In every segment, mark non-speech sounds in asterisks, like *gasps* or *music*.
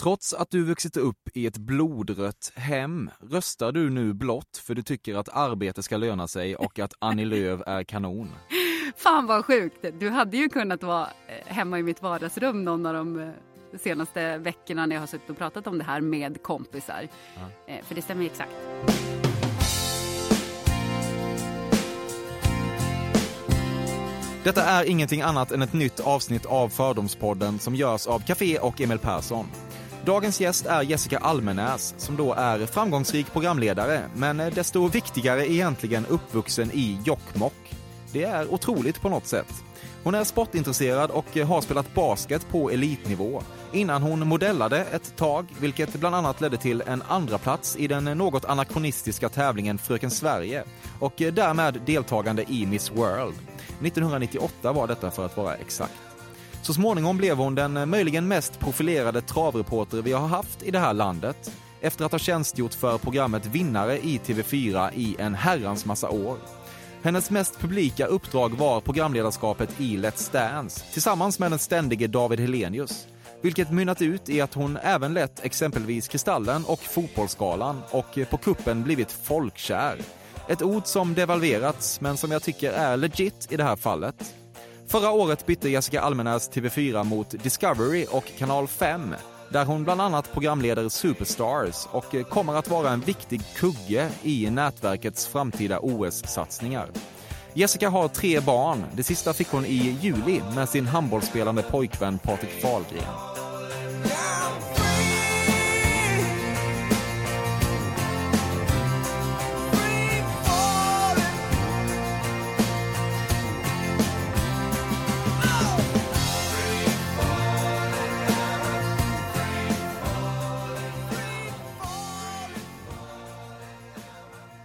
Trots att du vuxit upp i ett blodrött hem röstar du nu blått för du tycker att arbete ska löna sig och att Annie Lööf är kanon. Fan vad sjukt. Du hade ju kunnat vara eh, hemma i mitt vardagsrum någon av de eh, senaste veckorna när jag har suttit och pratat om det här med kompisar. Ja. Eh, För det stämmer exakt. Detta är ingenting annat än ett nytt avsnitt av Fördomspodden som görs av Café och Emil Persson. Dagens gäst är Jessica Almenäs som då är framgångsrik programledare men desto viktigare egentligen uppvuxen i Jokkmokk. Det är otroligt på något sätt. Hon är sportintresserad och har spelat basket på elitnivå innan hon modellade ett tag, vilket bland annat ledde till en andra plats i den något anakronistiska tävlingen Fröken Sverige och därmed deltagande i Miss World. 1998 var detta för att vara exakt. Så småningom blev hon den eh, möjligen mest profilerade travreporter vi har haft i det här landet efter att ha tjänstgjort för programmet Vinnare i TV4 i en herrans massa år. Hennes mest publika uppdrag var programledarskapet i Let's Dance tillsammans med den ständige David Helenius, vilket mynnat ut i att hon även lett exempelvis Kristallen och Fotbollsgalan och eh, på kuppen blivit folkkär. Ett ord som devalverats men som jag tycker är legit i det här fallet. Förra året bytte Jessica Almenäs TV4 mot Discovery och Kanal 5 där hon bland annat programleder Superstars och kommer att vara en viktig kugge i nätverkets framtida OS-satsningar. Jessica har tre barn. Det sista fick hon i juli med sin handbollsspelande pojkvän Patrik Fahlgren.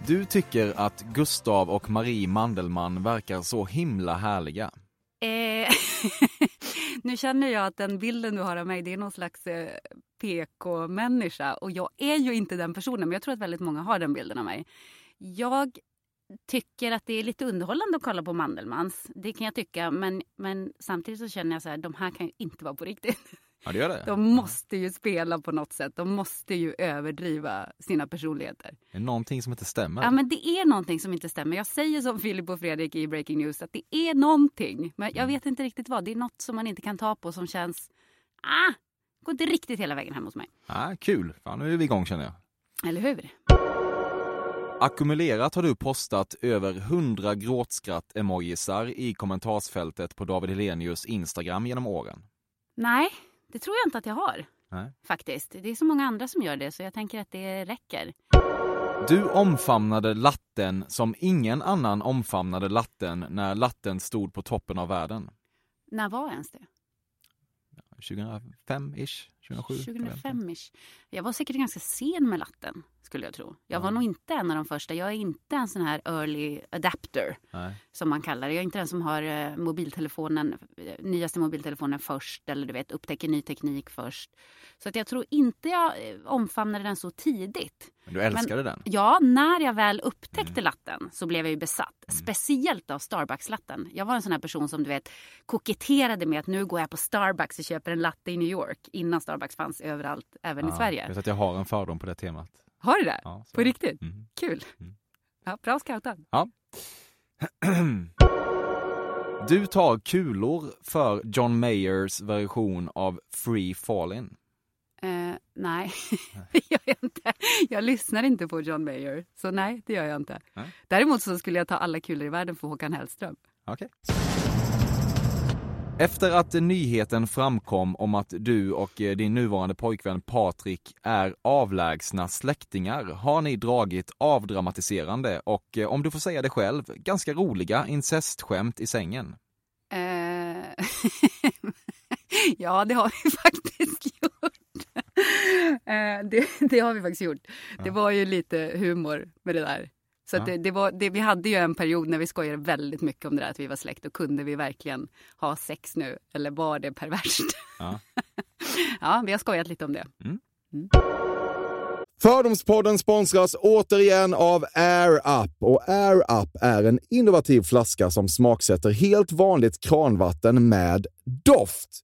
Du tycker att Gustav och Marie Mandelmann verkar så himla härliga. Eh, *laughs* nu känner jag att den bilden du har av mig det är någon slags eh, PK-människa och jag är ju inte den personen men jag tror att väldigt många har den bilden av mig. Jag tycker att det är lite underhållande att kolla på Mandelmans. Det kan jag tycka men, men samtidigt så känner jag så här, de här kan ju inte vara på riktigt. *laughs* Ja, det gör det. De måste ju spela på något sätt. De måste ju överdriva sina personligheter. Det är någonting som inte stämmer. Ja, men det är någonting som inte stämmer. Jag säger som Filip och Fredrik i Breaking News att det är någonting. Men jag vet inte riktigt vad. Det är något som man inte kan ta på som känns... Ah, går inte riktigt hela vägen hem hos mig. Ah, kul, Fan, nu är vi igång känner jag. Eller hur? Ackumulerat har du postat över 100 gråtskratt-emojisar i kommentarsfältet på David Helenius Instagram genom åren. Nej, det tror jag inte att jag har. Nej. Faktiskt. Det är så många andra som gör det så jag tänker att det räcker. Du omfamnade latten som ingen annan omfamnade latten när latten stod på toppen av världen. När var ens det? 2005-ish? 2007? 2005-ish. Jag var säkert ganska sen med latten, skulle jag tro. Jag var nog inte en av de första. Jag är inte en sån här early adapter, Nej. som man kallar det. Jag är inte den som har eh, mobiltelefonen, eh, nyaste mobiltelefonen först eller du vet, upptäcker ny teknik först. Så att jag tror inte jag eh, omfamnade den så tidigt. Men du älskade den? Ja, när jag väl upptäckte Mm. latten så blev jag ju besatt. Speciellt av Starbucks-latten. Jag var en sån här person som du vet koketterade med att nu går jag på Starbucks och köper en latte i New York innan Starbucks fanns överallt, även i Ja, Sverige. Jag vet att jag har en fördom på det temat. Har du det? Ja, På riktigt? Mm. Kul. Mm. Ja, bra scoutad. Ja. *clears throat* Du tar kulor för John Mayers version av Free Fallin. Eh, nej, *laughs* det gör jag inte. Jag lyssnar inte på John Mayer, så nej, det gör jag inte. Nej. Däremot så skulle jag ta alla kulor i världen för Håkan Hellström. Okej. Efter att nyheten framkom om att du och eh, din nuvarande pojkvän Patrik är avlägsna släktingar har ni dragit avdramatiserande och, eh, om du får säga det själv, ganska roliga incestskämt i sängen. Eh, *laughs* Ja, det har vi *laughs* faktiskt gjort. Eh, det, det, har vi faktiskt gjort. Det var ju lite humor med det där. Så ja. det, det, var, det, vi hade ju en period när vi skojade väldigt mycket om det där att vi var släkt och kunde vi verkligen ha sex nu eller var det perverst? Ja, *laughs* ja vi har skojat lite om det. Mm. Mm. Fördomspodden sponsras återigen av Air Up. Och Air Up är en innovativ flaska som smaksätter helt vanligt kranvatten med doft.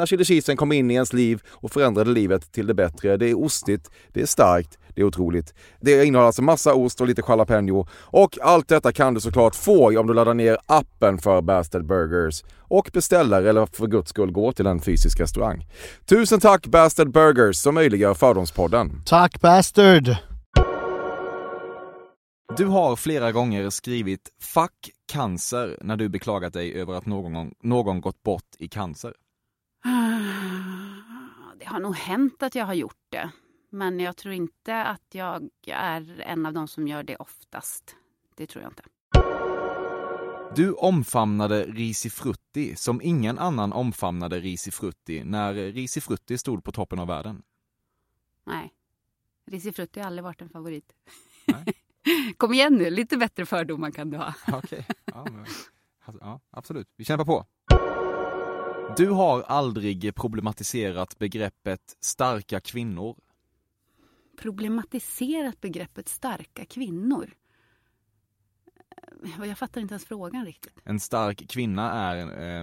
när chili cheesen kom in i ens liv och förändrade livet till det bättre. Det är ostigt, det är starkt, det är otroligt. Det innehåller alltså massa ost och lite jalapeno. Och allt detta kan du såklart få om du laddar ner appen för Bastard Burgers och beställer eller för guds skull går till en fysisk restaurang. Tusen tack Bastard Burgers som möjliggör Fördomspodden. Tack bastard! Du har flera gånger skrivit “fuck cancer” när du beklagat dig över att någon, någon gått bort i cancer. Har nog hänt att jag har gjort det. Men jag tror inte att jag är en av de som gör det oftast. Det tror jag inte. Du omfamnade Risifrutti som ingen annan omfamnade Risifrutti när Risifrutti stod på toppen av världen. Nej. Risifrutti har aldrig varit en favorit. *laughs* Kom igen nu, lite bättre fördomar kan du ha. Okej, ja, men- ja, absolut. Vi kämpar på. Du har aldrig problematiserat begreppet starka kvinnor. Problematiserat begreppet starka kvinnor. Eh, Jag fattar inte ens frågan riktigt. En stark kvinna är, eh,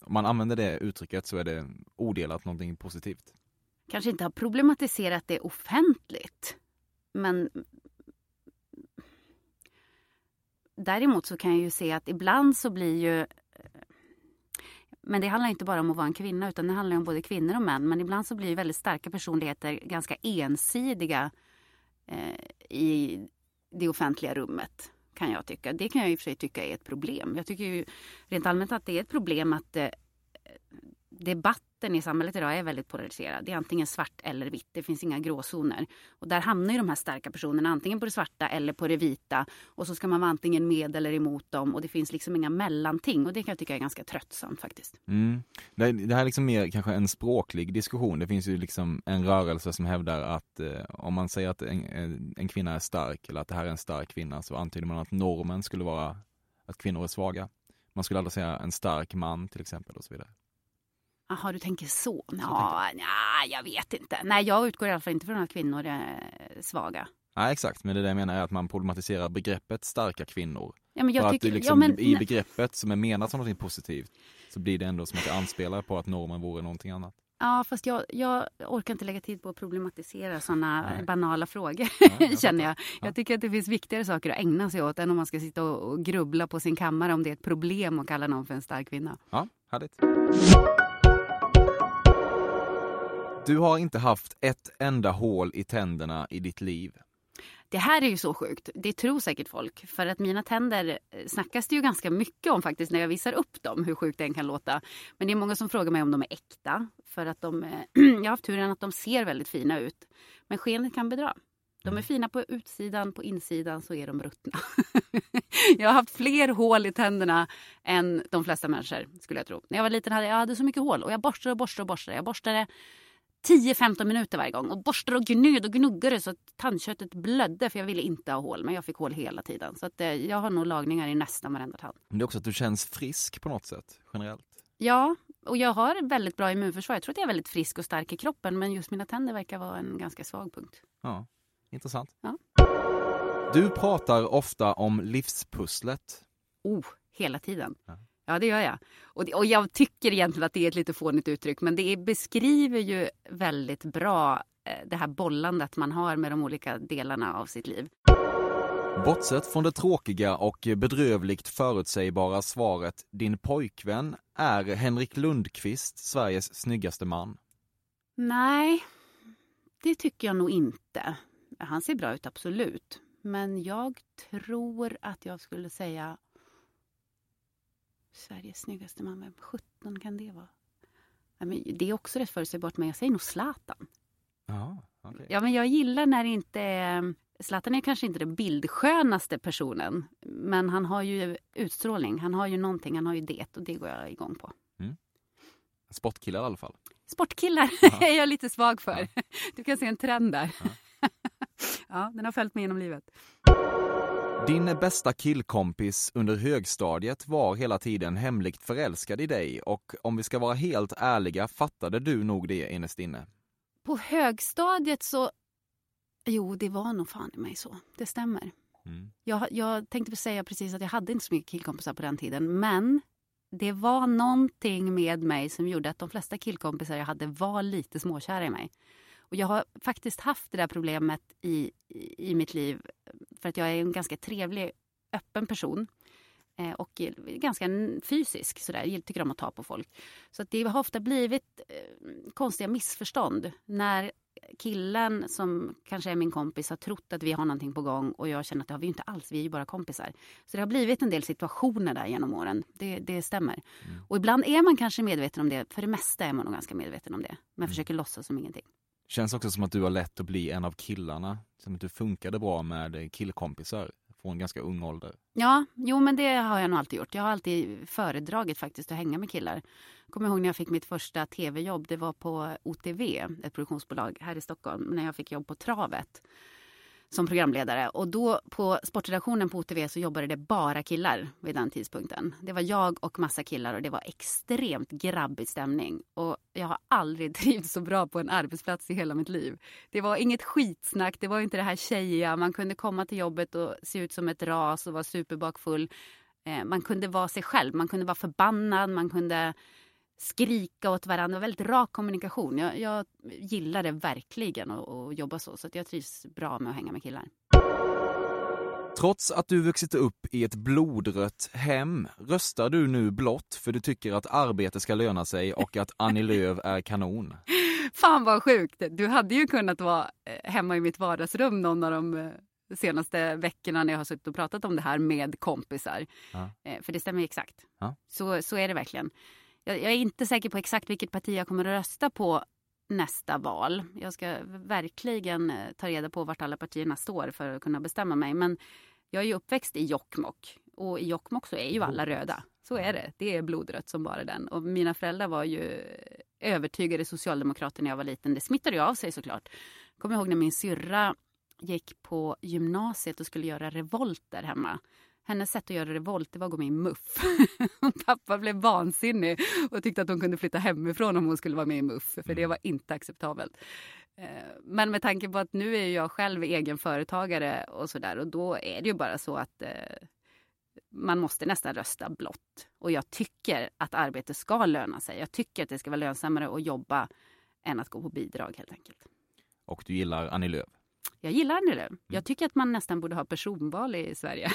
om man använder det uttrycket så är det odelat någonting positivt. Kanske inte har problematiserat det offentligt. Men däremot så kan jag ju se att ibland så blir ju men det handlar inte bara om att vara en kvinna utan det handlar om både kvinnor och män. Men ibland så blir väldigt starka personligheter ganska ensidiga eh, i det offentliga rummet. Kan jag tycka. Det kan jag i och för sig tycka är ett problem. Jag tycker ju rent allmänt att det är ett problem att eh, debatten i samhället idag är väldigt polariserad. Det är antingen svart eller vitt. Det finns inga gråzoner. Och där hamnar ju de här starka personerna antingen på det svarta eller på det vita. Och så ska man vara antingen med eller emot dem. Och det finns liksom inga mellanting. Och det kan jag tycka är ganska tröttsamt faktiskt. Mm. Det, här är liksom mer kanske en språklig diskussion. Det finns ju liksom en rörelse som hävdar att eh, om man säger att en, en- en kvinna är stark eller att det här är en stark kvinna så antyder man att normen skulle vara att kvinnor är svaga. Man skulle aldrig säga en stark man till exempel och så vidare. Jaha, du tänker så? Ja, nja, jag vet inte. Nej, jag utgår i alla fall inte från att kvinnor är svaga. Nej exakt, men det där jag menar är att man problematiserar begreppet starka kvinnor. Ja, men jag För att tycker, det liksom, ja, men, i begreppet som är menat som något positivt så blir det ändå som att det anspelar på att normen vore någonting annat. ja, fast jag, jag orkar inte lägga tid på att problematisera sådana Nej. banala frågor, jag *laughs* känner jag. Ja. Jag tycker att det finns viktigare saker att ägna sig åt än om man ska sitta och, och grubbla på sin kammare om det är ett problem att kalla någon för en stark kvinna. Ja, härligt. Du har inte haft ett enda hål i tänderna i ditt liv. Det här är ju så sjukt. Det tror säkert folk. För att mina tänder eh, snackas det ju ganska mycket om faktiskt när jag visar upp dem, hur sjukt det än kan låta. Men det är många som frågar mig om de är äkta. För att de, eh, *clears throat* jag har haft turen att de ser väldigt fina ut. Men skenet kan bedra. De är fina på utsidan, på insidan så är de ruttna. *laughs* jag har haft fler hål i tänderna än de flesta människor skulle jag tro. När jag var liten hade jag hade så mycket hål och jag borstade och borstade och borstade. Jag borstade 10-15 minuter varje gång och borstade och gnöd och gnuggade så att tandköttet blödde för jag ville inte ha hål men jag fick hål hela tiden. Så att, eh, jag har nog lagningar i nästan varenda tand. Men det är också att du känns frisk på något sätt, generellt. Ja, och jag har väldigt bra immunförsvar. Jag tror att jag är väldigt frisk och stark i kroppen men just mina tänder verkar vara en ganska svag punkt. Ja, intressant. Ja. Du pratar ofta om livspusslet. Oh, hela tiden. Ja. Ja, det gör jag. Och, det, och jag tycker egentligen att det är ett lite fånigt uttryck men det beskriver ju väldigt bra eh, det här bollandet man har med de olika delarna av sitt liv. Bortsett från det tråkiga och bedrövligt förutsägbara svaret din pojkvän är Henrik Lundqvist Sveriges snyggaste man. Nej, det tycker jag nog inte. Han ser bra ut, absolut. Men jag tror att jag skulle säga Sveriges snyggaste man. Vem 17 kan det vara? Ja, men det är också rätt förutsägbart, men jag säger nog Zlatan. Ja, okej. Ja, men jag gillar när det inte är... Zlatan är kanske inte den bildskönaste personen, men han har ju utstrålning. Han har ju någonting, han har ju det och det går jag igång på. Sportkillar i alla fall. Sportkillar Ja. *laughs* är jag lite svag för. Du kan se en trend där. Ja. *laughs* den har följt mig genom livet. Din bästa killkompis under högstadiet var hela tiden hemligt förälskad i dig och om vi ska vara helt ärliga fattade du nog det innerst inne. På högstadiet så... Jo, det var nog fan i mig så. Det stämmer. Mm. Jag, jag tänkte säga precis att jag hade inte så mycket killkompisar på den tiden. Men det var någonting med mig som gjorde att de flesta killkompisar jag hade var lite småkära i mig. Och jag har faktiskt haft det där problemet i, i, i mitt liv för att jag är en ganska trevlig, öppen person. Eh, och ganska fysisk, sådär. Jag tycker om att ta på folk. Så det har ofta blivit eh, konstiga missförstånd när killen som kanske är min kompis har trott att vi har någonting på gång och jag känner att det har vi inte alls, vi är ju bara kompisar. Så det har blivit en del situationer där genom åren, det, det stämmer. Och ibland är man kanske medveten om det, för det mesta är man nog ganska medveten om det. Men försöker låtsas som ingenting. Känns också som att du har lätt att bli en av killarna, som att du funkade bra med killkompisar från ganska ung ålder. Ja, jo men det har jag nog alltid gjort. Jag har alltid föredragit faktiskt att hänga med killar. Kommer ihåg när jag fick mitt första tv-jobb. Det var på OTV, ett produktionsbolag här i Stockholm, när jag fick jobb på Travet som programledare. Och då på sportredaktionen på OTV så jobbade det bara killar vid den tidpunkten. Det var jag och massa killar och det var extremt grabbig stämning. Och jag har aldrig *laughs* trivts så bra på en arbetsplats i hela mitt liv. Det var inget skitsnack, det var inte det här tjejiga. Man kunde komma till jobbet och se ut som ett ras och vara superbakfull. Eh, man kunde vara sig själv, man kunde vara förbannad, man kunde skrika åt varandra. Det var väldigt rak kommunikation. Jag, jag gillar det verkligen att, att jobba så. Så att jag trivs bra med att hänga med killar. Trots att du vuxit upp i ett blodrött hem röstar du nu blått för du tycker att arbete ska löna sig och att Annie *laughs* Lööf är kanon. Fan vad sjukt! Du hade ju kunnat vara eh, hemma i mitt vardagsrum någon av de eh, senaste veckorna när jag har suttit och pratat om det här med kompisar. Ja. Eh, För det stämmer exakt. Ja. Så, så är det verkligen. Jag, jag är inte säker på exakt vilket parti jag kommer att rösta på nästa val. Jag ska verkligen ta reda på vart alla partierna står för att kunna bestämma mig. Men jag är ju uppväxt i Jokkmokk och i Jokkmokk så är ju alla röda. Så är det. Det är blodrött som bara den. Och mina föräldrar var ju övertygade socialdemokrater när jag var liten. Det smittade ju av sig såklart. Kommer ihåg när min syrra gick på gymnasiet och skulle göra revolter hemma. Hennes sätt att göra revolt det var att gå med i MUF. *laughs* Pappa blev vansinnig och tyckte att hon kunde flytta hemifrån om hon skulle vara med i MUF. För det var inte acceptabelt. Eh, Men med tanke på att nu är jag själv egen företagare och sådär och då är det ju bara så att eh, man måste nästan rösta blått. Och jag tycker att arbete ska löna sig. Jag tycker att det ska vara lönsammare att jobba än att gå på bidrag helt enkelt. Och du gillar Annie Lööf. Jag gillar Annie Lööf. Jag tycker att man nästan borde ha personval i Sverige.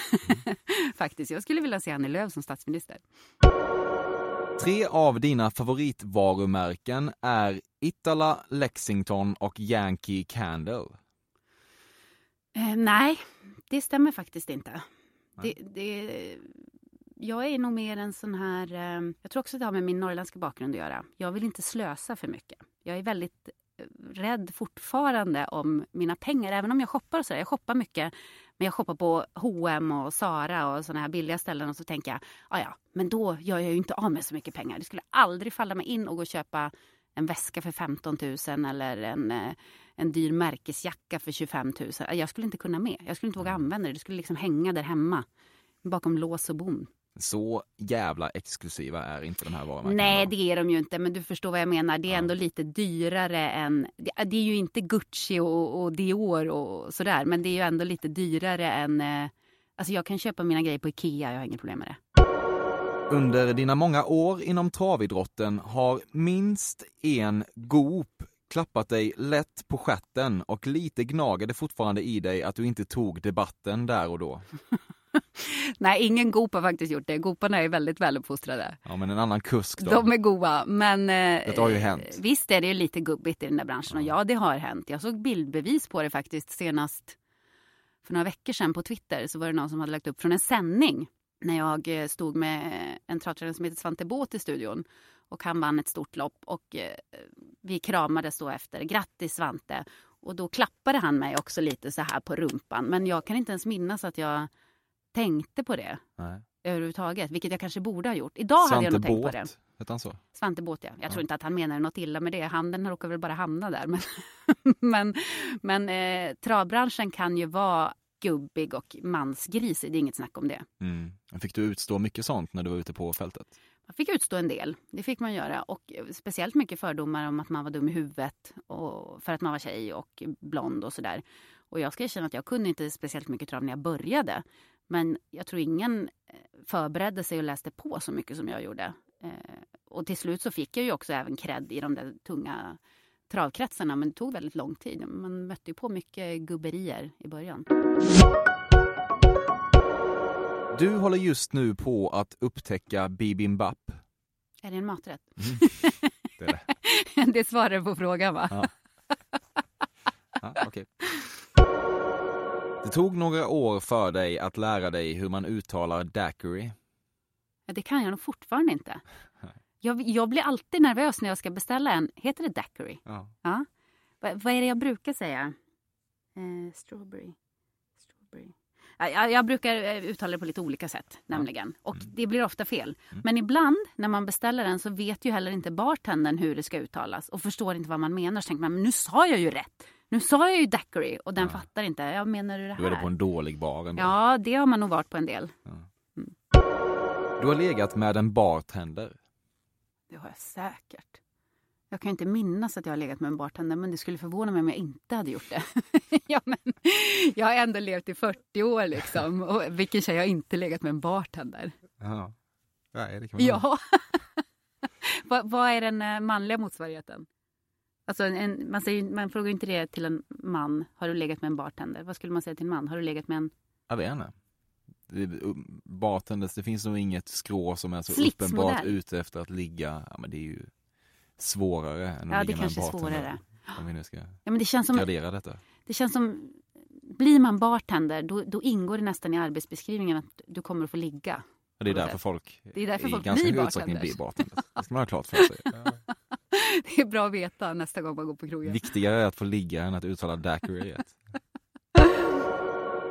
*laughs* Faktiskt. Jag skulle vilja se Annie Lööf som statsminister. Tre av dina favoritvarumärken är Itala, Lexington och Yankee Candle. Eh, nej, det stämmer faktiskt inte. Det, det, jag är nog mer en sån här... Eh, jag tror också att det har med min norrländska bakgrund att göra. Jag vill inte slösa för mycket. Jag är väldigt eh, rädd fortfarande om mina pengar, även om jag shoppar och så. där. Jag shoppar mycket, men jag shoppar på H&M och Zara och såna här billiga ställen och så tänker jag, ja ja, men då gör jag ju inte av med så mycket pengar. Det skulle aldrig falla mig in att gå och köpa en väska för 15 000 eller en, eh, en dyr märkesjacka för 25 000. Jag skulle inte kunna med. Jag skulle inte våga använda det. Det skulle liksom hänga där hemma bakom lås och bom. Så jävla exklusiva är inte de här varumärkena. Nej, det är de ju inte. Men du förstår vad jag menar. Det är Ja. ändå lite dyrare än... Det, det är ju inte Gucci och, och Dior och sådär. Men det är ju ändå lite dyrare än... eh, Alltså jag kan köpa mina grejer på Ikea. Jag har inga problem med det. Under dina många år inom travidrotten har minst en Goop klappat dig lätt på stjärten och lite gnager det fortfarande i dig att du inte tog debatten där och då. *laughs* *laughs* Nej, ingen Goop har faktiskt gjort det. Gooparna är väldigt väluppfostrade. Ja, men en annan kusk då? De är goa, men eh, Det har ju hänt. visst är det ju lite gubbigt i den där branschen. Och ja, det har hänt. Jag såg bildbevis på det faktiskt senast för några veckor sedan på Twitter. Så var det någon som hade lagt upp från en sändning när jag eh, stod med en travtränare som heter Svante Båth i studion. Och han vann ett stort lopp och eh, vi kramades då efter. Grattis Svante! Och då klappade han mig också lite så här på rumpan. Men jag kan inte ens minnas att jag tänkte på det Nej. överhuvudtaget, vilket jag kanske borde ha gjort. Idag hade jag nog tänkt på det. Båt, hette han så? Svante Båth, ja. Jag Ja. tror inte att han menar något illa med det. Handen råkar väl bara hamna där. Men, *laughs* men, men eh, travbranschen kan ju vara gubbig och mansgrisig. Det är inget snack om det. Mm. Fick du utstå mycket sånt när du var ute på fältet? Man fick utstå en del, det fick man göra. Och eh, speciellt mycket fördomar om att man var dum i huvudet och för att man var tjej och blond och sådär. Och jag ska erkänna att jag kunde inte speciellt mycket trav när jag började. Men jag tror ingen eh, förberedde sig och läste på så mycket som jag gjorde. Eh, Och till slut så fick jag ju också även cred i de där tunga travkretsarna. Men det tog väldigt lång tid. Man mötte ju på mycket gubberier i början. Du håller just nu på att upptäcka bibimbap. Är det en maträtt? *laughs* Det är det. det svarar på frågan va? Ja. *laughs* Ja, okej. Det tog några år för dig att lära dig hur man uttalar daiquiri. Ja, det kan jag nog fortfarande inte. *laughs* Jag, jag blir alltid nervös när jag ska beställa en. Heter det daiquiri? Ja. Ja. Va, vad är det jag brukar säga? Eh, strawberry. strawberry. Ja, Jag, jag brukar eh, uttala det på lite olika sätt, nämligen. Och Mm. det blir ofta fel. Men ibland när man beställer den så vet ju heller inte bartendern hur det ska uttalas och förstår inte vad man menar. Så tänker man, men nu sa jag ju rätt. Nu sa jag ju daiquiri och den Ja. fattar inte. Jag menar du det Du är det här? på en dålig bar ändå. Ja, det har man nog varit på en del. Du har legat med en bartender. Det har jag säkert. Jag kan inte minnas att jag har legat med en bartender, men det skulle förvåna mig om jag inte hade gjort det. *laughs* ja, men, jag har ändå levt i 40 år, liksom. Och vilken tjej har inte legat med en bartender? Ja. Nej, det kan man Ja. *laughs* vad, vad är den eh, manliga motsvarigheten? Alltså en, man, säger, man frågar ju inte det till en man. Har du legat med en bartender? Vad skulle man säga till en man? Har du legat med en... Jag vet inte. Det, bartenders, det finns nog inget skrå som är så uppenbart ute efter att ligga. Ja, men det är ju svårare än att Ja, det ligga med en kanske är bartender. svårare. Om vi nu ska Ja, men det känns som... gradera detta. Det känns som... Blir man bartender, då, då ingår det nästan i arbetsbeskrivningen att du kommer att få ligga. Och det är därför folk Det är därför i folk ganska blir hög utsträckning blir bartenders. Det ska man ha klart för *laughs* sig. *laughs* Det är bra att veta nästa gång man går på krogen. Viktigare är att få ligga än att uttala daiquiri rätt.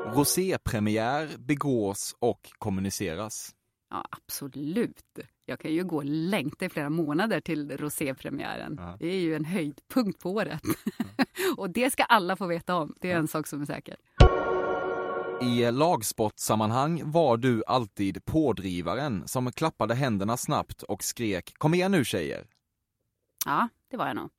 *laughs* Rosépremiär begås och kommuniceras. Ja, absolut. Jag kan ju gå och längta i flera månader till rosépremiären. Ja. Det är ju en höjdpunkt på året. *laughs* och det ska alla få veta om. Det är en sak som är säker. I lagsportsammanhang var du alltid pådrivaren som klappade händerna snabbt och skrek “Kom igen nu tjejer!” Ja, det var jag nog.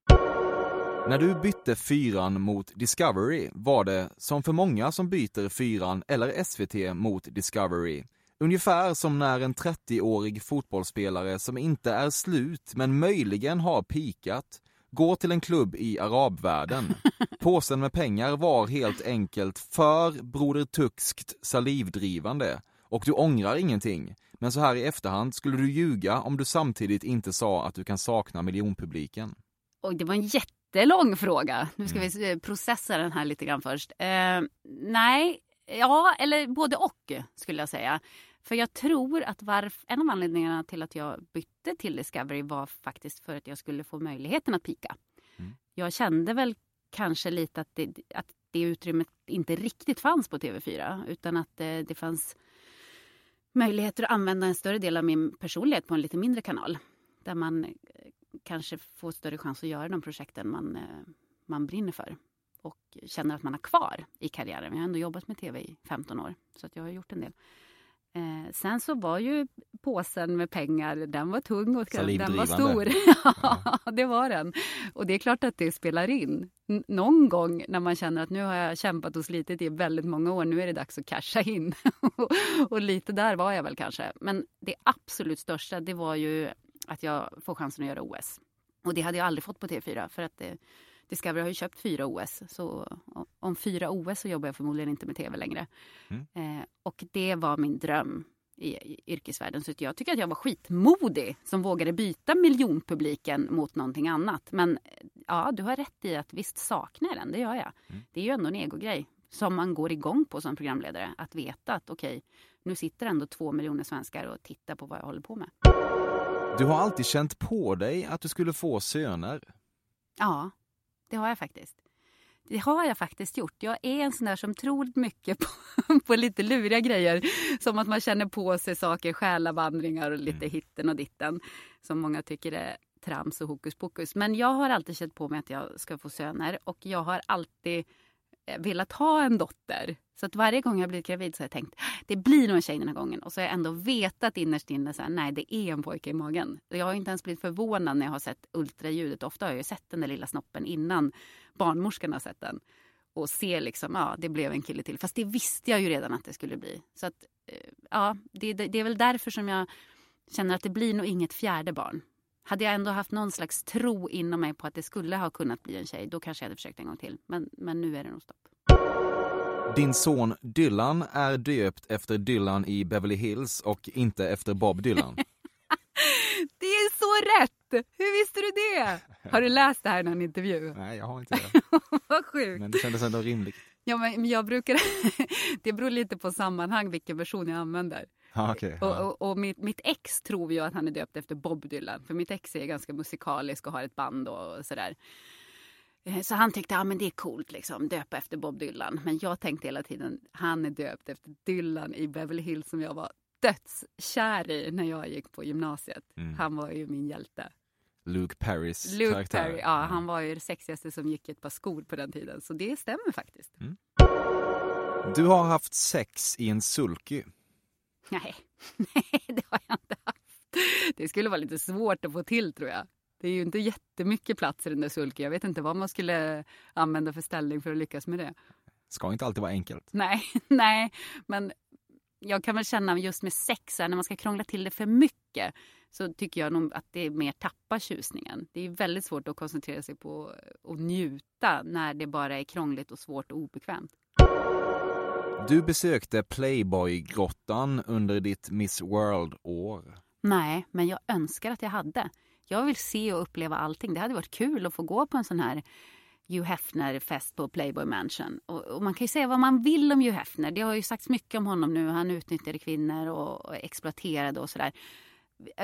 När du bytte fyran mot Discovery var det, som för många som byter fyran eller SVT mot Discovery, ungefär som när en 30-årig fotbollsspelare som inte är slut men möjligen har pikat går till en klubb i arabvärlden. *laughs* Påsen med pengar var helt enkelt för Broder Tuxkt salivdrivande och du ångrar ingenting. Men så här i efterhand skulle du ljuga om du samtidigt inte sa att du kan sakna miljonpubliken. Och det var en jättelång fråga. Nu ska vi eh, processa den här lite grann först. Eh, nej, ja, eller både och skulle jag säga. För jag tror att varf, en av anledningarna till att jag bytte till Discovery var faktiskt för att jag skulle få möjligheten att pika. Mm. Jag kände väl kanske lite att det, att det utrymmet inte riktigt fanns på TV4 utan att det, det fanns möjligheter att använda en större del av min personlighet på en lite mindre kanal. Där man eh, kanske får större chans att göra de projekten man, eh, man brinner för. Och känner att man har kvar i karriären. Jag har ändå jobbat med tv i 15 år, så att jag har gjort en del. Eh, sen så var ju påsen med pengar, den var tung och den var stor. *laughs* Ja, det var den. Och det är klart att det spelar in. N- någon gång när man känner att nu har jag kämpat och slitit i väldigt många år, nu är det dags att casha in. *laughs* och lite där var jag väl kanske. Men det absolut största, det var ju att jag får chansen att göra OS. Och det hade jag aldrig fått på TV4 för att det, Discovery har ju köpt fyra OS. Så om fyra OS så jobbar jag förmodligen inte med TV längre. Eh, och det var min dröm i, i yrkesvärlden. Så jag tycker att jag var skitmodig som vågade byta miljonpubliken mot någonting annat. Men eh, ja, du har rätt i att visst saknar jag den, det gör jag. Det är ju ändå en egogrej som man går igång på som programledare. Att veta att okej, nu sitter ändå två miljoner svenskar och tittar på vad jag håller på med. Du har alltid känt på dig att du skulle få söner. Ja, det har jag faktiskt. Det har jag faktiskt gjort. Jag är en sån där som tror mycket *laughs* på, på lite luriga grejer. Som att man känner på sig saker, själavandringar och lite mm. hitten och ditten. Som många tycker är trams och hokus pokus. Men jag har alltid känt på mig att jag ska få söner och jag har alltid Eh, velat ha en dotter. Så att varje gång jag blivit gravid så har jag tänkt det blir nog en tjej den här gången. Och så har jag ändå vetat innerst inne så här, nej det är en pojke i magen. Jag har inte ens blivit förvånad när jag har sett ultraljudet. Ofta har jag ju sett den där lilla snoppen innan barnmorskan har sett den. Och ser liksom, ja det blev en kille till. Fast det visste jag ju redan att det skulle bli. Så att, eh, ja, det, det, det är väl därför som jag känner att det blir nog inget fjärde barn. Hade jag ändå haft någon slags tro inom mig på att det skulle ha kunnat bli en tjej, då kanske jag hade försökt en gång till. Men, men nu är det nog stopp. Din son Dylan är döpt efter Dylan i Beverly Hills och inte efter Bob Dylan. *laughs* det är så rätt! Hur visste du det? Har du läst det här i någon intervju? *laughs* Nej, jag har inte det. *laughs* Vad sjukt. Men det kändes ändå rimligt. Ja, men jag brukar... det beror lite på sammanhang vilken version jag använder. Ah, *laughs* okay, och, och, och mitt, mitt, ex tror ju att han är döpt efter Bob Dylan. För mitt ex är ganska musikalisk och har ett band och sådär. Eh, så han tyckte att ja, det är coolt, liksom, döpa efter Bob Dylan. Men jag tänkte hela tiden han är döpt efter Dylan i Beverly Hills som jag var dödskär i när jag gick på gymnasiet. Mm. Han var ju min hjälte. Luke Perrys Luke karaktär. Perry, ja, han var ju det sexigaste som gick i ett par skor på den tiden. Så det stämmer faktiskt. Mm. Du har haft sex i en sulky. Nej. *laughs* Nej, det har jag inte haft. Det skulle vara lite svårt att få till tror jag. Det är ju inte jättemycket plats i den där sulken. Jag vet inte vad man skulle använda för ställning för att lyckas med det. Ska inte alltid vara enkelt. Nej, *laughs* nej, men jag kan väl känna just med sex, när man ska krångla till det för mycket så tycker jag nog att det mer tappar tjusningen. Det är väldigt svårt att koncentrera sig på att njuta när det bara är krångligt och svårt och obekvämt. Du besökte Playboy-grottan under ditt Miss World-år. Nej, men jag önskar att jag hade. Jag vill se och uppleva allting. Det hade varit kul att få gå på en sån här Hugh Hefner-fest på Playboy Mansion. Och, och, man kan ju säga vad man vill om Hugh Hefner. Det har ju sagts mycket om honom nu. Han utnyttjade kvinnor och, och exploaterade och sådär.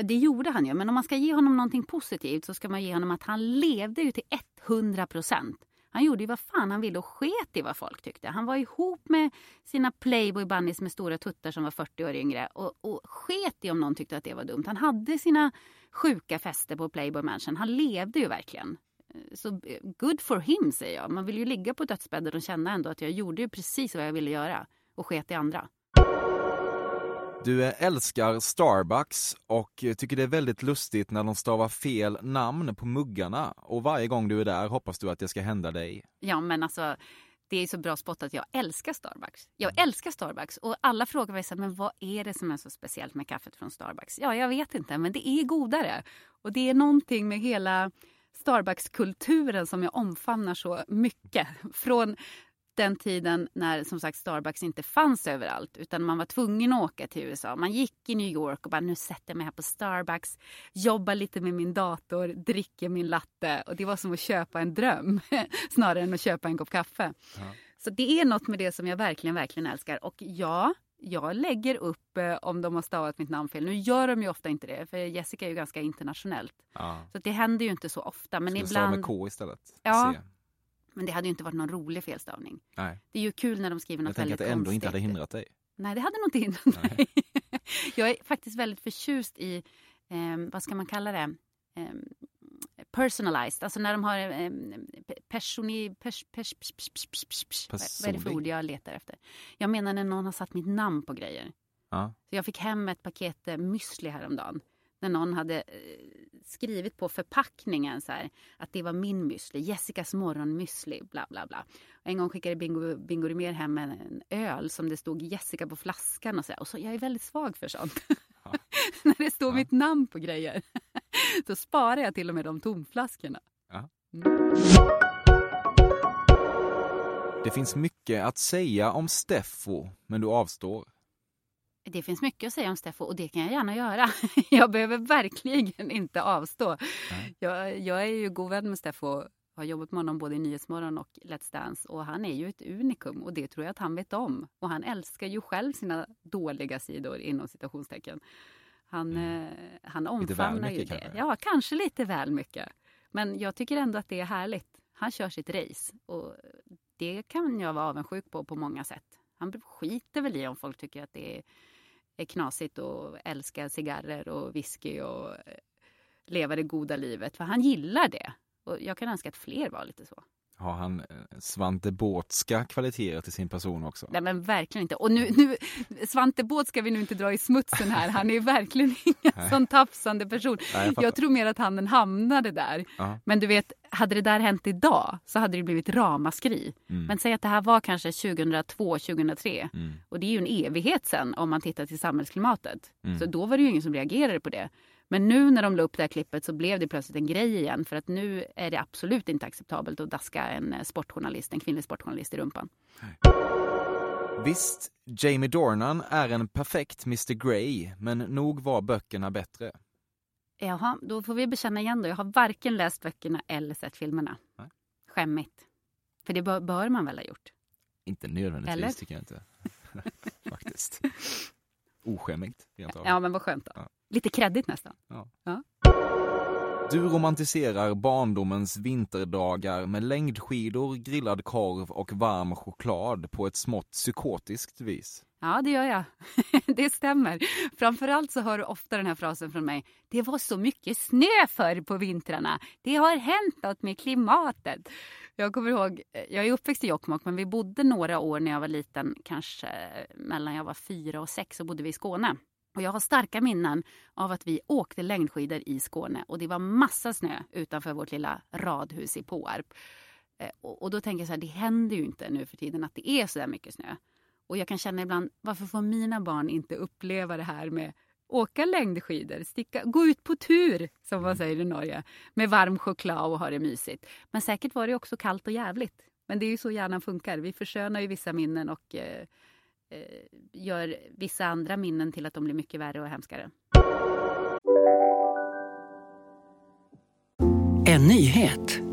Det gjorde han ju, men om man ska ge honom någonting positivt så ska man ge honom att han levde ju till 100 procent. Han gjorde ju vad fan han ville och sket i vad folk tyckte. Han var ihop med sina playboy bunnies med stora tuttar som var 40 år yngre och, och sket i om någon tyckte att det var dumt. Han hade sina sjuka fester på Playboy Mansion. Han levde ju verkligen. Eh, så eh, good for him säger jag. Man vill ju ligga på dödsbädden och känna ändå att jag gjorde ju precis vad jag ville göra och sket i andra. Du älskar Starbucks och tycker det är väldigt lustigt när de stavar fel namn på muggarna. Och varje gång du är där hoppas du att det ska hända dig. Ja, men alltså det är så bra spot att jag älskar Starbucks. Jag mm. älskar Starbucks och alla frågar mig så men vad är det som är så speciellt med kaffet från Starbucks? Ja, jag vet inte, men det är godare. Och det är någonting med hela Starbucks-kulturen som jag omfamnar så mycket. Från den tiden när som sagt Starbucks inte fanns överallt utan man var tvungen att åka till USA. Man gick i New York och bara nu sätter jag mig här på Starbucks, jobbar lite med min dator, dricker min latte och det var som att köpa en dröm *laughs* snarare än att köpa en kopp kaffe. Ja. Så det är något med det som jag verkligen, verkligen älskar. Och ja, jag lägger upp eh, om de har stavat mitt namn fel. Nu gör de ju ofta inte det, för Jessica är ju ganska internationellt. Ja. Så det händer ju inte så ofta. Men Ska ibland... med K istället? Ja, C. Men det hade ju inte varit någon rolig felstavning. Nej. Det är ju kul när de skriver något väldigt konstigt. Jag tänker att det ändå inte hade hindrat dig. Nej, det hade nog inte hindrat mig. *laughs* jag är faktiskt väldigt förtjust i, eh, vad ska man kalla det? Eh, personalized, alltså när de har eh, personi... Pers, pers, pers, vad är det för ord jag letar efter? Jag menar när någon har satt mitt namn på grejer. Ja. Så jag fick hem ett paket eh, müsli häromdagen när någon hade eh, skrivit på förpackningen så här, att det var min müsli, Jessicas morgonmüsli, bla bla bla. En gång skickade Bingo, Bingo Rimér hem en, öl som det stod Jessica på flaskan och så, här, och så Jag är väldigt svag för sånt. Ja. *laughs* när det står ja. mitt namn på grejer. *laughs* Då sparar jag till och med de tomflaskorna. Ja. Mm. Det finns mycket att säga om Steffo, men du avstår. Det finns mycket att säga om Steffo och det kan jag gärna göra. *laughs* Jag behöver verkligen inte avstå. Jag, jag, är ju god vän med Steffo har jobbat med honom både i Nyhetsmorgon och Let's Dance och han är ju ett unikum och det tror jag att han vet om. Och han älskar ju själv sina dåliga sidor inom citationstecken. Han, mm. eh, han omfamnar ju det. Kanske. Ja, kanske lite väl mycket. Men jag tycker ändå att det är härligt. Han kör sitt race och det kan jag vara avundsjuk på på många sätt. Han skiter väl i om folk tycker att det är, är knasigt och älskar cigarrer och whisky och eh, leva det goda livet. För han gillar det. Och jag kan önska att fler var lite så. Har han eh, Svante Båtska kvaliteter till sin person också? Nej men verkligen inte. Och nu, nu, Svante Båt ska vi nu inte dra i smutsen här. Han är *laughs* verkligen ingen sån tafsande person. Nej, jag, jag, tror mer att han hamnade där. Aha. Men du vet, hade det där hänt idag så hade det blivit ramaskri. Mm. Men säg att det här var kanske 2002, 2003. Mm. Och det är ju en evighet sen om man tittar till samhällsklimatet. Mm. Så då var det ju ingen som reagerade på det. Men nu när de la upp det här klippet så blev det plötsligt en grej igen för att nu är det absolut inte acceptabelt att daska en eh, sportjournalist, en kvinnlig sportjournalist i rumpan. Visst, Jamie Dornan är en perfekt Mr Grey, men nog var böckerna bättre. Jaha, då får vi bekänna igen då. Jag har varken läst böckerna eller sett filmerna. Nej. Skämmigt. För det bör, bör man väl ha gjort? Inte nödvändigtvis eller? tycker jag inte. *laughs* Faktiskt. *laughs* Oskämmigt. Ja, men vad skönt då. Ja. Lite kreddigt nästan. Ja. ja. Du romantiserar barndomens vinterdagar med längdskidor, grillad korv och varm choklad på ett smått psykotiskt vis. Ja, det gör jag. *laughs* det stämmer. Framförallt så hör du ofta den här frasen från mig. Det var så mycket snö förr på vintrarna. Det har hänt något med klimatet. Jag kommer ihåg, eh, jag är uppväxt i Jokkmokk men vi bodde några år när jag var liten, kanske mellan jag var fyra och sex, så bodde vi i Skåne. Och jag har starka minnen av att vi åkte längdskidor i Skåne och det var massa snö utanför vårt lilla radhus i Påarp. Eh, och, då tänker jag så här, det händer ju inte nu för tiden att det är så där mycket snö. Och jag kan känna ibland, varför får mina barn inte uppleva det här med åka längdskidor, sticka, gå ut på tur, som man säger i Norge, med varm choklad och ha det mysigt. Men säkert var det också kallt och jävligt. Men det är ju så hjärnan funkar. Vi förskönar ju vissa minnen och eh, Eh, gör vissa andra minnen till att de blir mycket värre och hemskare. En nyhet.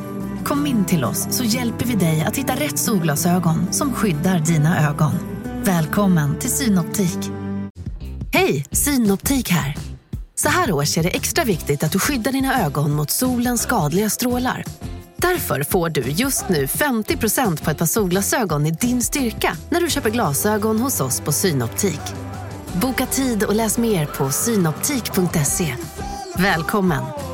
Kom in till oss så hjälper vi dig att hitta rätt solglasögon som skyddar dina ögon. Välkommen till Synoptik. Hej, Synoptik här. Så här års är det extra viktigt att du skyddar dina ögon mot solens skadliga strålar. Därför får du just nu 50% på ett par solglasögon i din styrka när du köper glasögon hos oss på Synoptik. Boka tid och läs mer på synoptik.se. Välkommen!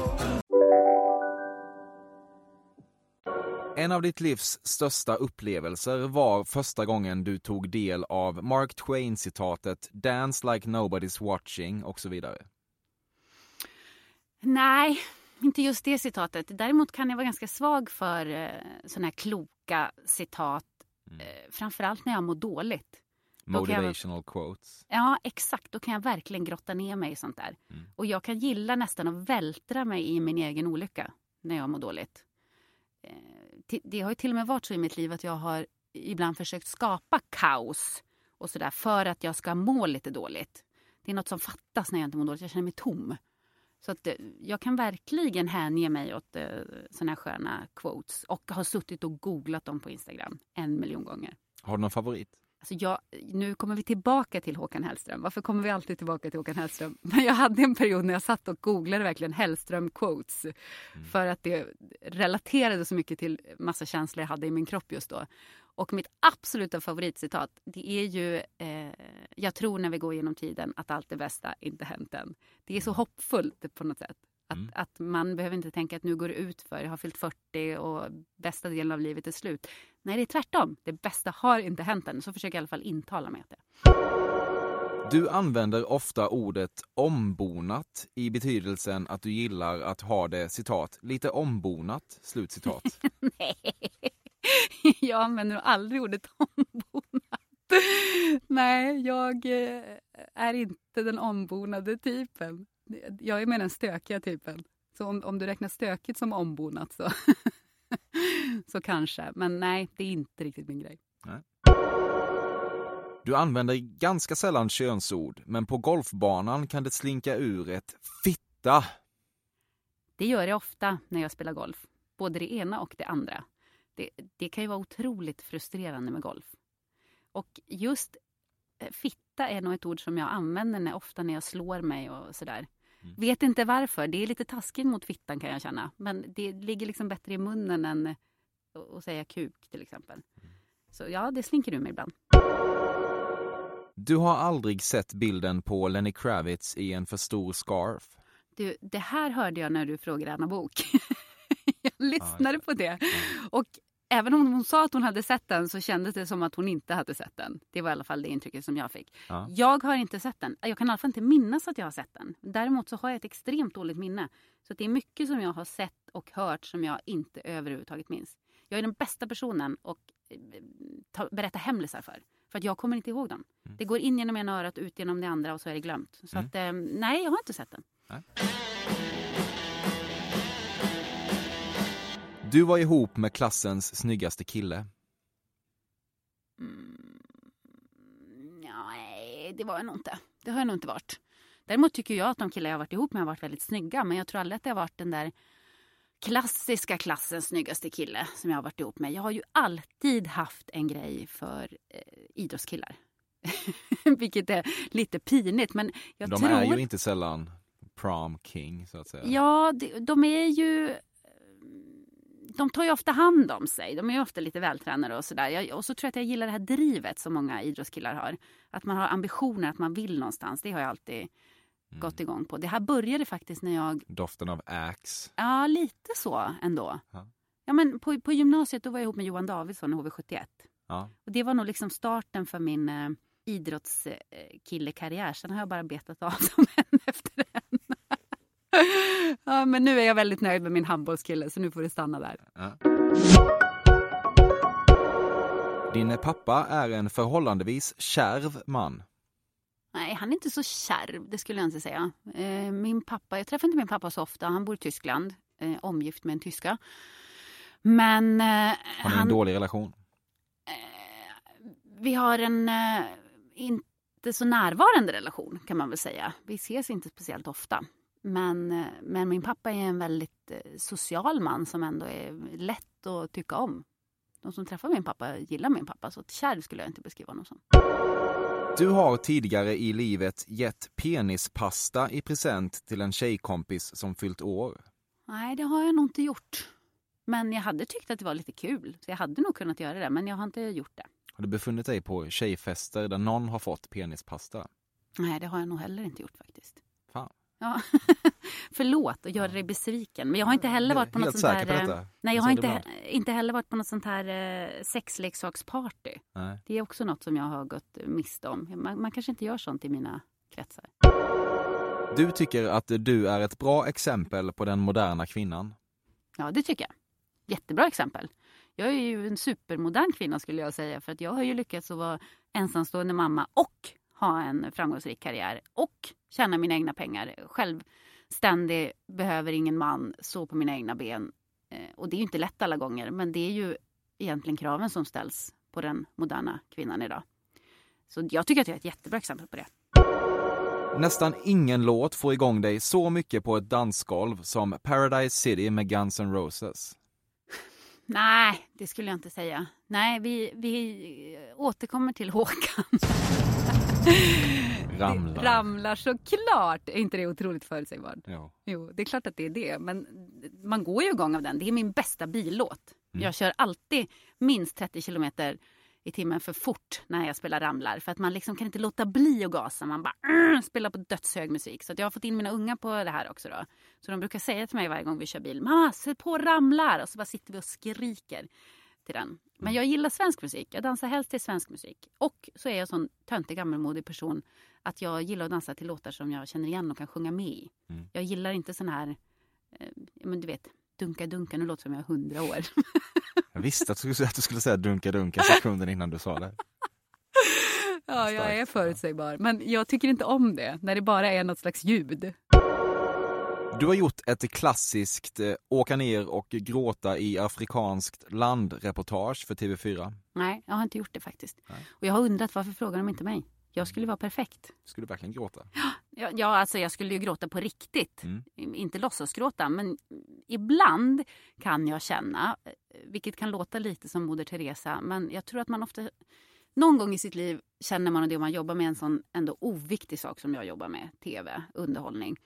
En av ditt livs största upplevelser var första gången du tog del av Mark Twain-citatet “Dance like nobody's watching” och så vidare. Nej, inte just det citatet. Däremot kan jag vara ganska svag för eh, sådana här kloka citat. Mm. Eh, framförallt när jag mår dåligt. Motivational jag, quotes. Ja, exakt. Då kan jag verkligen grotta ner mig i sånt där. Mm. Och jag kan gilla nästan att vältra mig i min egen olycka när jag mår dåligt. Eh, det har ju till och med varit så i mitt liv att jag har ibland försökt skapa kaos och sådär för att jag ska må lite dåligt. Det är något som fattas när jag inte mår dåligt. Jag känner mig tom. Så att eh, jag kan verkligen hänge mig åt eh, såna här sköna quotes och har suttit och googlat dem på Instagram en miljon gånger. Har du någon favorit? Alltså jag, nu kommer vi tillbaka till Håkan Hellström. Varför kommer vi alltid tillbaka till Håkan Hellström? *laughs* Men jag hade en period när jag satt och googlade verkligen Hellström-quotes. Mm. För att det relaterade så mycket till massa känslor jag hade i min kropp just då. Och mitt absoluta favoritcitat, det är ju eh, Jag tror när vi går genom tiden att allt det bästa inte hänt än. Det är så hoppfullt på något sätt. Att, mm. att man behöver inte tänka att nu går det ut för jag har fyllt 40 och bästa delen av livet är slut. Nej, det är tvärtom. Det bästa har inte hänt än. Så försöker jag i alla fall intala mig att det du använder ofta ordet ombonat i betydelsen att du gillar att ha det citat lite ombonat, slutcitat. *laughs* Nej, jag använder aldrig ordet ombonat. Nej, jag eh, är inte den ombonade typen. Jag är mer den stökiga typen. Så om, om du räknar stökigt som ombonat så, *laughs* så kanske. Men nej, det är inte riktigt min grej. Nej. Du använder ganska sällan könsord, men på golfbanan kan det slinka ur ett fitta. Det gör jag ofta när jag spelar golf. Både det ena och det andra. Det, det kan ju vara otroligt frustrerande med golf. Och just eh, fitta är nog ett ord som jag använder när, ofta när jag slår mig och sådär. Mm. Vet inte varför. Det är lite taskigt mot fittan kan jag känna. Men det ligger liksom bättre i munnen än att säga kuk till exempel. Mm. Så ja, det slinker ur mig ibland. Du har aldrig sett bilden på Lenny Kravitz i en för stor scarf? Du, det här hörde jag när du frågade Anna Bok. *laughs* jag lyssnade på det. Och även om hon sa att hon hade sett den så kändes det som att hon inte hade sett den. Det var i alla fall det intrycket som jag fick. Ja. Jag har inte sett den. Jag kan i alla fall inte minnas att jag har sett den. Däremot så har jag ett extremt dåligt minne. Så det är mycket som jag har sett och hört som jag inte överhuvudtaget minns. Jag är den bästa personen att eh, berätta hemlisar för. För att jag kommer inte ihåg dem. Mm. Det går in genom ena örat ut genom det andra och så är det glömt. Så mm. att, eh, nej, jag har inte sett den. Nej. Du var ihop med klassens snyggaste kille. Mm, nej, det var jag nog inte. Det har jag nog inte varit. Däremot tycker jag att de killar jag varit ihop med har varit väldigt snygga. Men jag tror aldrig att det har varit den där klassiska klassens snyggaste kille som jag har varit ihop med. Jag har ju alltid haft en grej för eh, idrottskillar. *laughs* Vilket är lite pinigt. Men jag de tror... är ju inte sällan prom king så att säga. Ja, de, de är ju de tar ju ofta hand om sig. De är ju ofta lite vältränade och sådär. Och så tror jag att jag gillar det här drivet som många idrottskillar har. Att man har ambitioner, att man vill någonstans. Det har jag alltid mm. gått igång på. Det här började faktiskt när jag... Doften av Axe? Ja, lite så ändå. Ha. Ja, men på, på gymnasiet då var jag ihop med Johan Davidsson i HV71. Ja. Och det var nog liksom starten för min eh, idrottskillekarriär. Sen har jag bara betat av *laughs* dem en efter en. *laughs* ja, men nu är jag väldigt nöjd med min handbollskille så nu får det stanna där. Ja. Din pappa är en förhållandevis kärv man. Nej, han är inte så kärv, det skulle jag inte säga. Eh, min pappa, jag träffar inte min pappa så ofta, han bor i Tyskland, eh, omgift med en tyska. Men... Eh, har ni han, en dålig relation? vi har en inte så närvarande relation kan man väl säga. Vi ses inte speciellt ofta. Men, men min pappa är en väldigt social man som ändå är lätt att tycka om. De som träffar min pappa gillar min pappa, så kärv skulle jag inte beskriva honom som. Du har tidigare i livet gett penispasta i present till en tjejkompis som fyllt år. Nej, det har jag nog inte gjort. Men jag hade tyckt att det var lite kul, så jag hade nog kunnat göra det, men jag har inte gjort det. Har du befunnit dig på tjejfester där någon har fått penispasta? Nej, det har jag nog heller inte gjort faktiskt. Ja. *laughs* Förlåt att göra dig besviken. Men jag har inte heller varit på något sånt här... Eh, nej, jag har inte, inte heller varit på något sånt här eh, sexleksaksparty. Nej. Det är också något som jag har gått miste om. Man, man kanske inte gör sånt i mina kretsar. Du tycker att du är ett bra exempel på den moderna kvinnan? Ja, det tycker jag. Jättebra exempel. Jag är ju en supermodern kvinna skulle jag säga. För att jag har ju lyckats att vara ensamstående mamma och ha en framgångsrik karriär och tjäna mina egna pengar. Självständig, behöver ingen man, så på mina egna ben. Eh, och det är ju inte lätt alla gånger, men det är ju egentligen kraven som ställs på den moderna kvinnan idag. Så jag tycker att jag är ett jättebra exempel på det. Nästan ingen låt får igång dig så mycket på ett dansgolv som Paradise City med Guns N' Roses. Nej, det skulle jag inte säga. Nej, vi, vi återkommer till Håkan. Ramlar. Ramlar såklart. Är inte det otroligt förutsägbart? Ja. Jo, det är klart att det är det. Men man går ju igång av den. Det är min bästa billåt. Mm. Jag kör alltid minst 30 kilometer i timmen för fort när jag spelar Ramlar. För att man liksom kan inte låta bli att gasa. Man bara uh, spelar på dödshög musik. Så jag har fått in mina unga på det här också. Då. Så de brukar säga till mig varje gång vi kör bil. Mamma, sätt på Ramlar! Och så bara sitter vi och skriker till den. Men jag gillar svensk musik. Jag dansar helst till svensk musik. Och så är jag en sån töntig gammalmodig person att jag gillar att dansa till låtar som jag känner igen och kan sjunga med i. Mm. Jag gillar inte sån här, eh, men du vet, dunka dunka, nu låter som jag är hundra år. *laughs* jag visste att du, skulle, att du skulle säga dunka dunka sekunden innan du sa det. *laughs* ja, jag är förutsägbar. Men jag tycker inte om det, när det bara är något slags ljud. Du har gjort ett klassiskt eh, åka ner och gråta i afrikanskt land-reportage för TV4. Nej, jag har inte gjort det faktiskt. Nej. Och jag har undrat varför frågar de inte mig? Jag skulle vara perfekt. Skulle du verkligen gråta? *gasps* Ja, ja, alltså jag skulle ju gråta på riktigt. Mm. Inte låtsasgråta, men ibland kan jag känna, eh, vilket kan låta lite som Moder Teresa, men jag tror att man ofta någon gång i sitt liv känner man det om man jobbar med en sån ändå oviktig sak som jag jobbar med, tv, underhållning.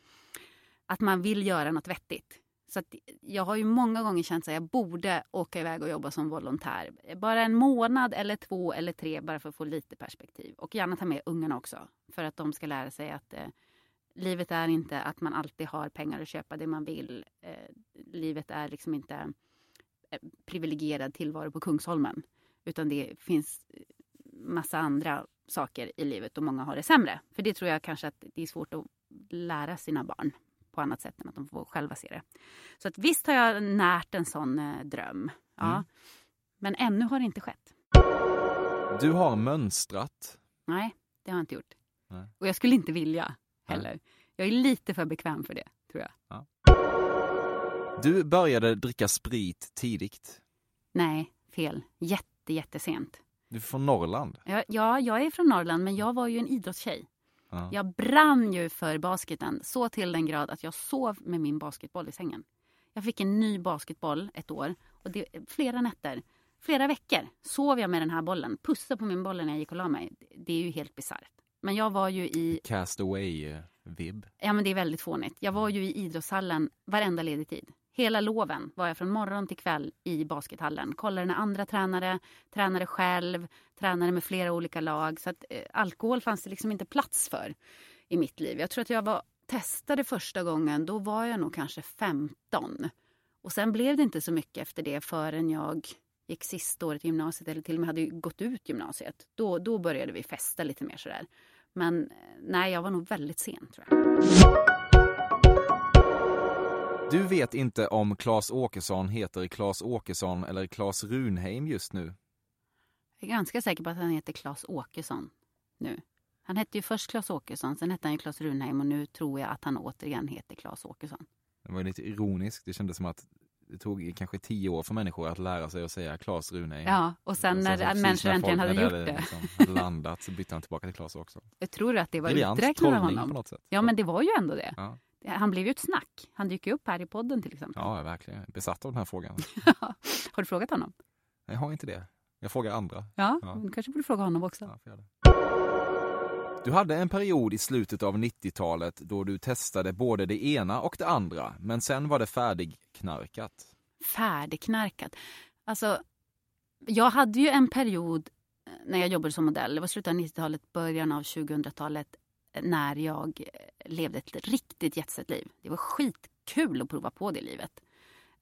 Att man vill göra något vettigt. Så att jag har ju många gånger känt att jag borde åka iväg och jobba som volontär. Bara en månad eller två eller tre bara för att få lite perspektiv. Och gärna ta med ungarna också. För att de ska lära sig att eh, livet är inte att man alltid har pengar att köpa det man vill. Eh, livet är liksom inte eh, privilegierad tillvaro på Kungsholmen. Utan det finns eh, massa andra saker i livet och många har det sämre. För det tror jag kanske att det är svårt att lära sina barn på annat sätt än att de får själva se det. Så att visst har jag närt en sån eh, dröm. Ja. Mm. Men ännu har det inte skett. Du har mönstrat. Nej, det har jag inte gjort. Nej. Och jag skulle inte vilja Nej. heller. Jag är lite för bekväm för det, tror jag. Du började dricka sprit tidigt. Nej, fel. Jätte, jättesent. Du är från Norrland. Ja, ja, jag är från Norrland, men jag var ju en idrottstjej. Ja. Jag brann ju för basketen så till den grad att jag sov med min basketboll i sängen. Jag fick en ny basketboll ett år och det, flera nätter, flera veckor sov jag med den här bollen. Pussade på min boll när jag gick och la mig. Det är ju helt bisarrt. Men jag var ju i, Cast away-vibb. ja men det är väldigt fånigt. Jag var ju i idrottshallen varenda ledig tid. Hela loven var jag från morgon till kväll i baskethallen. Kollade när andra tränare, tränade själv, tränade med flera olika lag. Så att eh, alkohol fanns det liksom inte plats för i mitt liv. Jag tror att jag var, testade första gången, då var jag nog kanske 15. Och sen blev det inte så mycket efter det förrän jag gick sista året i gymnasiet eller till och med hade gått ut gymnasiet. Då, då började vi festa lite mer sådär. Men eh, nej, jag var nog väldigt sen tror jag. Du vet inte om Claes Åkesson heter Claes Åkesson eller Claes Runheim just nu. Jag är ganska säker på att han heter Claes Åkesson nu. Han hette ju först Claes Åkesson, sen hette han ju Claes Runheim och nu tror jag att han återigen heter Claes Åkesson. Det var lite ironiskt. Det kändes som att det tog kanske tio år för människor att lära sig att säga Claes Runheim. Ja, och sen när människor när äntligen hade gjort det. Liksom hade landat så bytte han tillbaka till Claes också. Jag tror att det var uträknat av tolkning på honom. något sätt. Ja, men det var ju ändå det. Ja. Han blev ju ett snack. Han dyker upp här i podden till exempel. Ja, verkligen. Besatt av den här frågan. *laughs* Har du frågat honom? Jag har inte det. Jag frågar andra. Ja, Ja. du kanske borde fråga honom också. Ja. Du hade en period i slutet av 90-talet då du testade både det ena och det andra, men sen var det färdigknarkat. Färdigknarkat. Alltså, jag hade ju en period när jag jobbade som modell. Det var slutet av 90-talet, början av 2000-talet eh, när jag eh, levde ett riktigt jetset-liv. Det var skitkul att prova på det livet.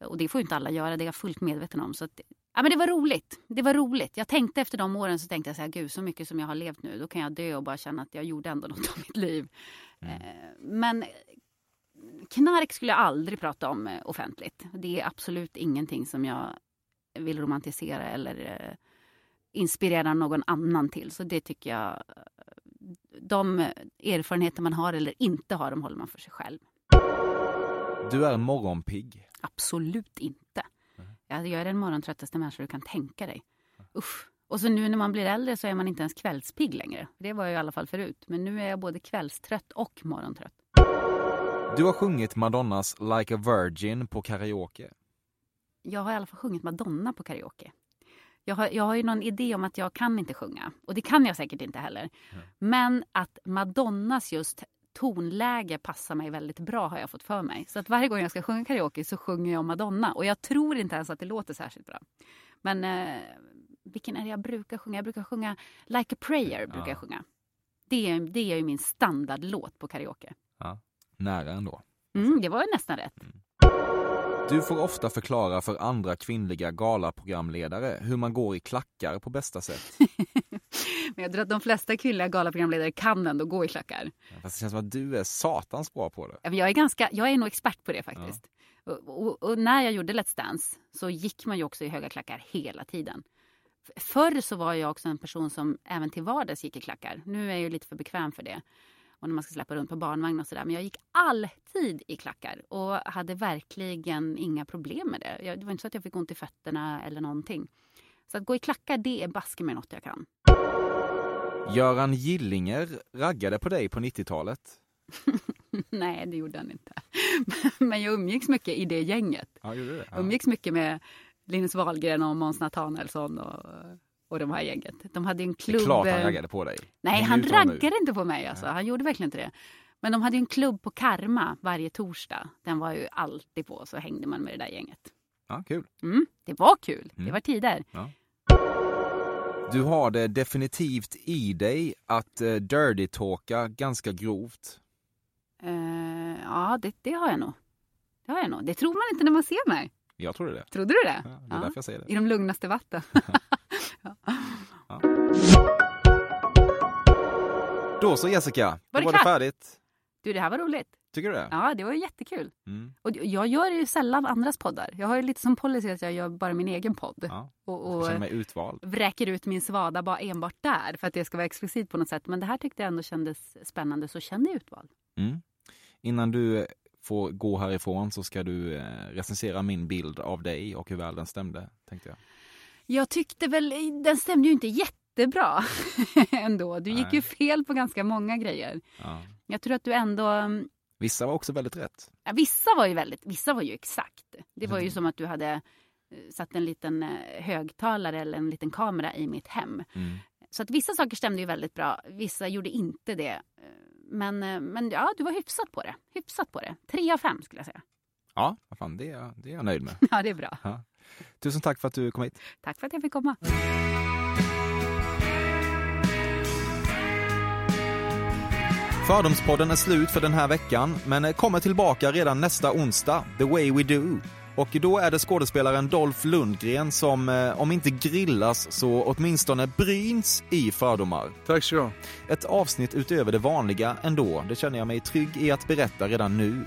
Och det får ju inte alla göra, det är jag fullt medveten om. Så att, ja, men det var roligt. Det var roligt. Jag tänkte efter de åren så tänkte jag så här, gud så mycket som jag har levt nu, då kan jag dö och bara känna att jag gjorde ändå något av mitt liv. Eh, Men knark skulle jag aldrig prata om eh, offentligt. Det är absolut ingenting som jag vill romantisera eller inspirera någon annan till. Så det tycker jag, de erfarenheter man har eller inte har, de håller man för sig själv. Du är morgonpigg. Absolut inte. Jag jag är den morgontröttaste människa du kan tänka dig. Usch. Och så nu när man blir äldre så är man inte ens kvällspigg längre. Det var jag i alla fall förut. Men nu är jag både kvällstrött och morgontrött. Du har sjungit Madonnas Like a Virgin på karaoke. Jag har i alla fall sjungit Madonna på karaoke. Jag har, jag har ju någon idé om att jag kan inte sjunga. Och det kan jag säkert inte heller. Men att Madonnas just tonläge passar mig väldigt bra har jag fått för mig. Så att varje gång jag ska sjunga karaoke så sjunger jag Madonna. Och jag tror inte ens att det låter särskilt bra. Men eh, vilken är det jag brukar sjunga? Jag brukar sjunga Like a prayer. brukar Ja. jag sjunga. Det är, det är ju min standardlåt på karaoke. Nära ändå. Mm, det var ju nästan rätt. Du får ofta förklara för andra kvinnliga galaprogramledare hur man går i klackar på bästa sätt. *laughs* Men jag tror att de flesta kvinnliga galaprogramledare kan ändå gå i klackar. Fast det känns som att du är satans bra på det. Ja, Jag är, ganska, jag är nog expert på det faktiskt. Och, och, och när jag gjorde Let's Dance så gick man ju också i höga klackar hela tiden. Förr så var jag också en person som även till vardags gick i klackar. Nu är jag lite för bekväm för det. Och när man ska släppa runt på barnvagn och sådär. Men jag gick alltid i klackar och hade verkligen inga problem med det. Det var inte så att jag fick ont i fötterna eller någonting. Så att gå i klackar, det är baske med något jag kan. Göran Gillinger raggade på dig på 90-talet. *laughs* Nej, det gjorde han inte. *laughs* Men jag umgicks mycket i det gänget. Ja, det? Ja. Jag umgicks mycket med Linus Wahlgren och Måns Nathanaelsson och, och de här gänget. De hade en klubb... Det är klart han raggade på dig. Nej, han raggade inte på mig. Alltså. Han gjorde verkligen inte det. Men de hade en klubb på Karma varje torsdag. Den var ju alltid på, så hängde man med det där gänget. Ja, kul. Mm, det var kul. Mm. Det var tider. Ja. Du har det definitivt i dig att uh, dirty-talka ganska grovt. Uh, ja, det, det, har jag nog. Det har jag nog. Det tror man inte när man ser mig. Jag trodde det. Trodde du det? Ja, det är ja. därför jag säger det. I de lugnaste vatten. *laughs* *laughs* ja. Då så Jessica, var, det, var det färdigt. Du, det här var roligt. Tycker du det? Ja, det var jättekul. Mm. Och jag gör ju sällan andras poddar. Jag har ju lite som policy att jag gör bara min egen podd. Ja. Och, och känner mig utvald. vräker ut min svada bara enbart där för att det ska vara exklusivt på något sätt. Men det här tyckte jag ändå kändes spännande, så känn dig utvald. Mm. Innan du får gå härifrån så ska du recensera min bild av dig och hur väl den stämde, tänkte jag. Jag tyckte väl, den stämde ju inte jättebra *laughs* ändå. Du gick Nej. ju fel på ganska många grejer. Ja. Jag tror att du ändå Vissa var också väldigt rätt. Ja, vissa var ju väldigt, vissa var ju exakt. Det var ju som att du hade satt en liten högtalare eller en liten kamera i mitt hem. Mm. Så att vissa saker stämde ju väldigt bra, vissa gjorde inte det. Men, men ja, du var hyfsat på det. Hyfsat på det. Tre av fem skulle jag säga. Ja, fan, det, är, det är jag nöjd med. *laughs* ja, det är bra. Ja. Tusen tack för att du kom hit. Tack för att jag fick komma. Fördomspodden är slut för den här veckan, men kommer tillbaka redan nästa onsdag, The Way We Do. Och då är det skådespelaren Dolph Lundgren som, eh, om inte grillas, så åtminstone bryns i fördomar. Tack så du Ett avsnitt utöver det vanliga ändå, det känner jag mig trygg i att berätta redan nu.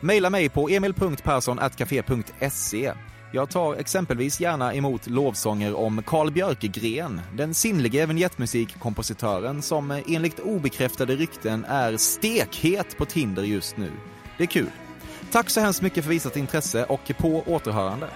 Maila mig på emil.persson.café.se jag tar exempelvis gärna emot lovsånger om Carl Björkegren, den sinnlige vignettmusikkompositören som eh, enligt obekräftade rykten är stekhet på Tinder just nu. Det är kul. Tack så hemskt mycket för visat intresse och på återhörande.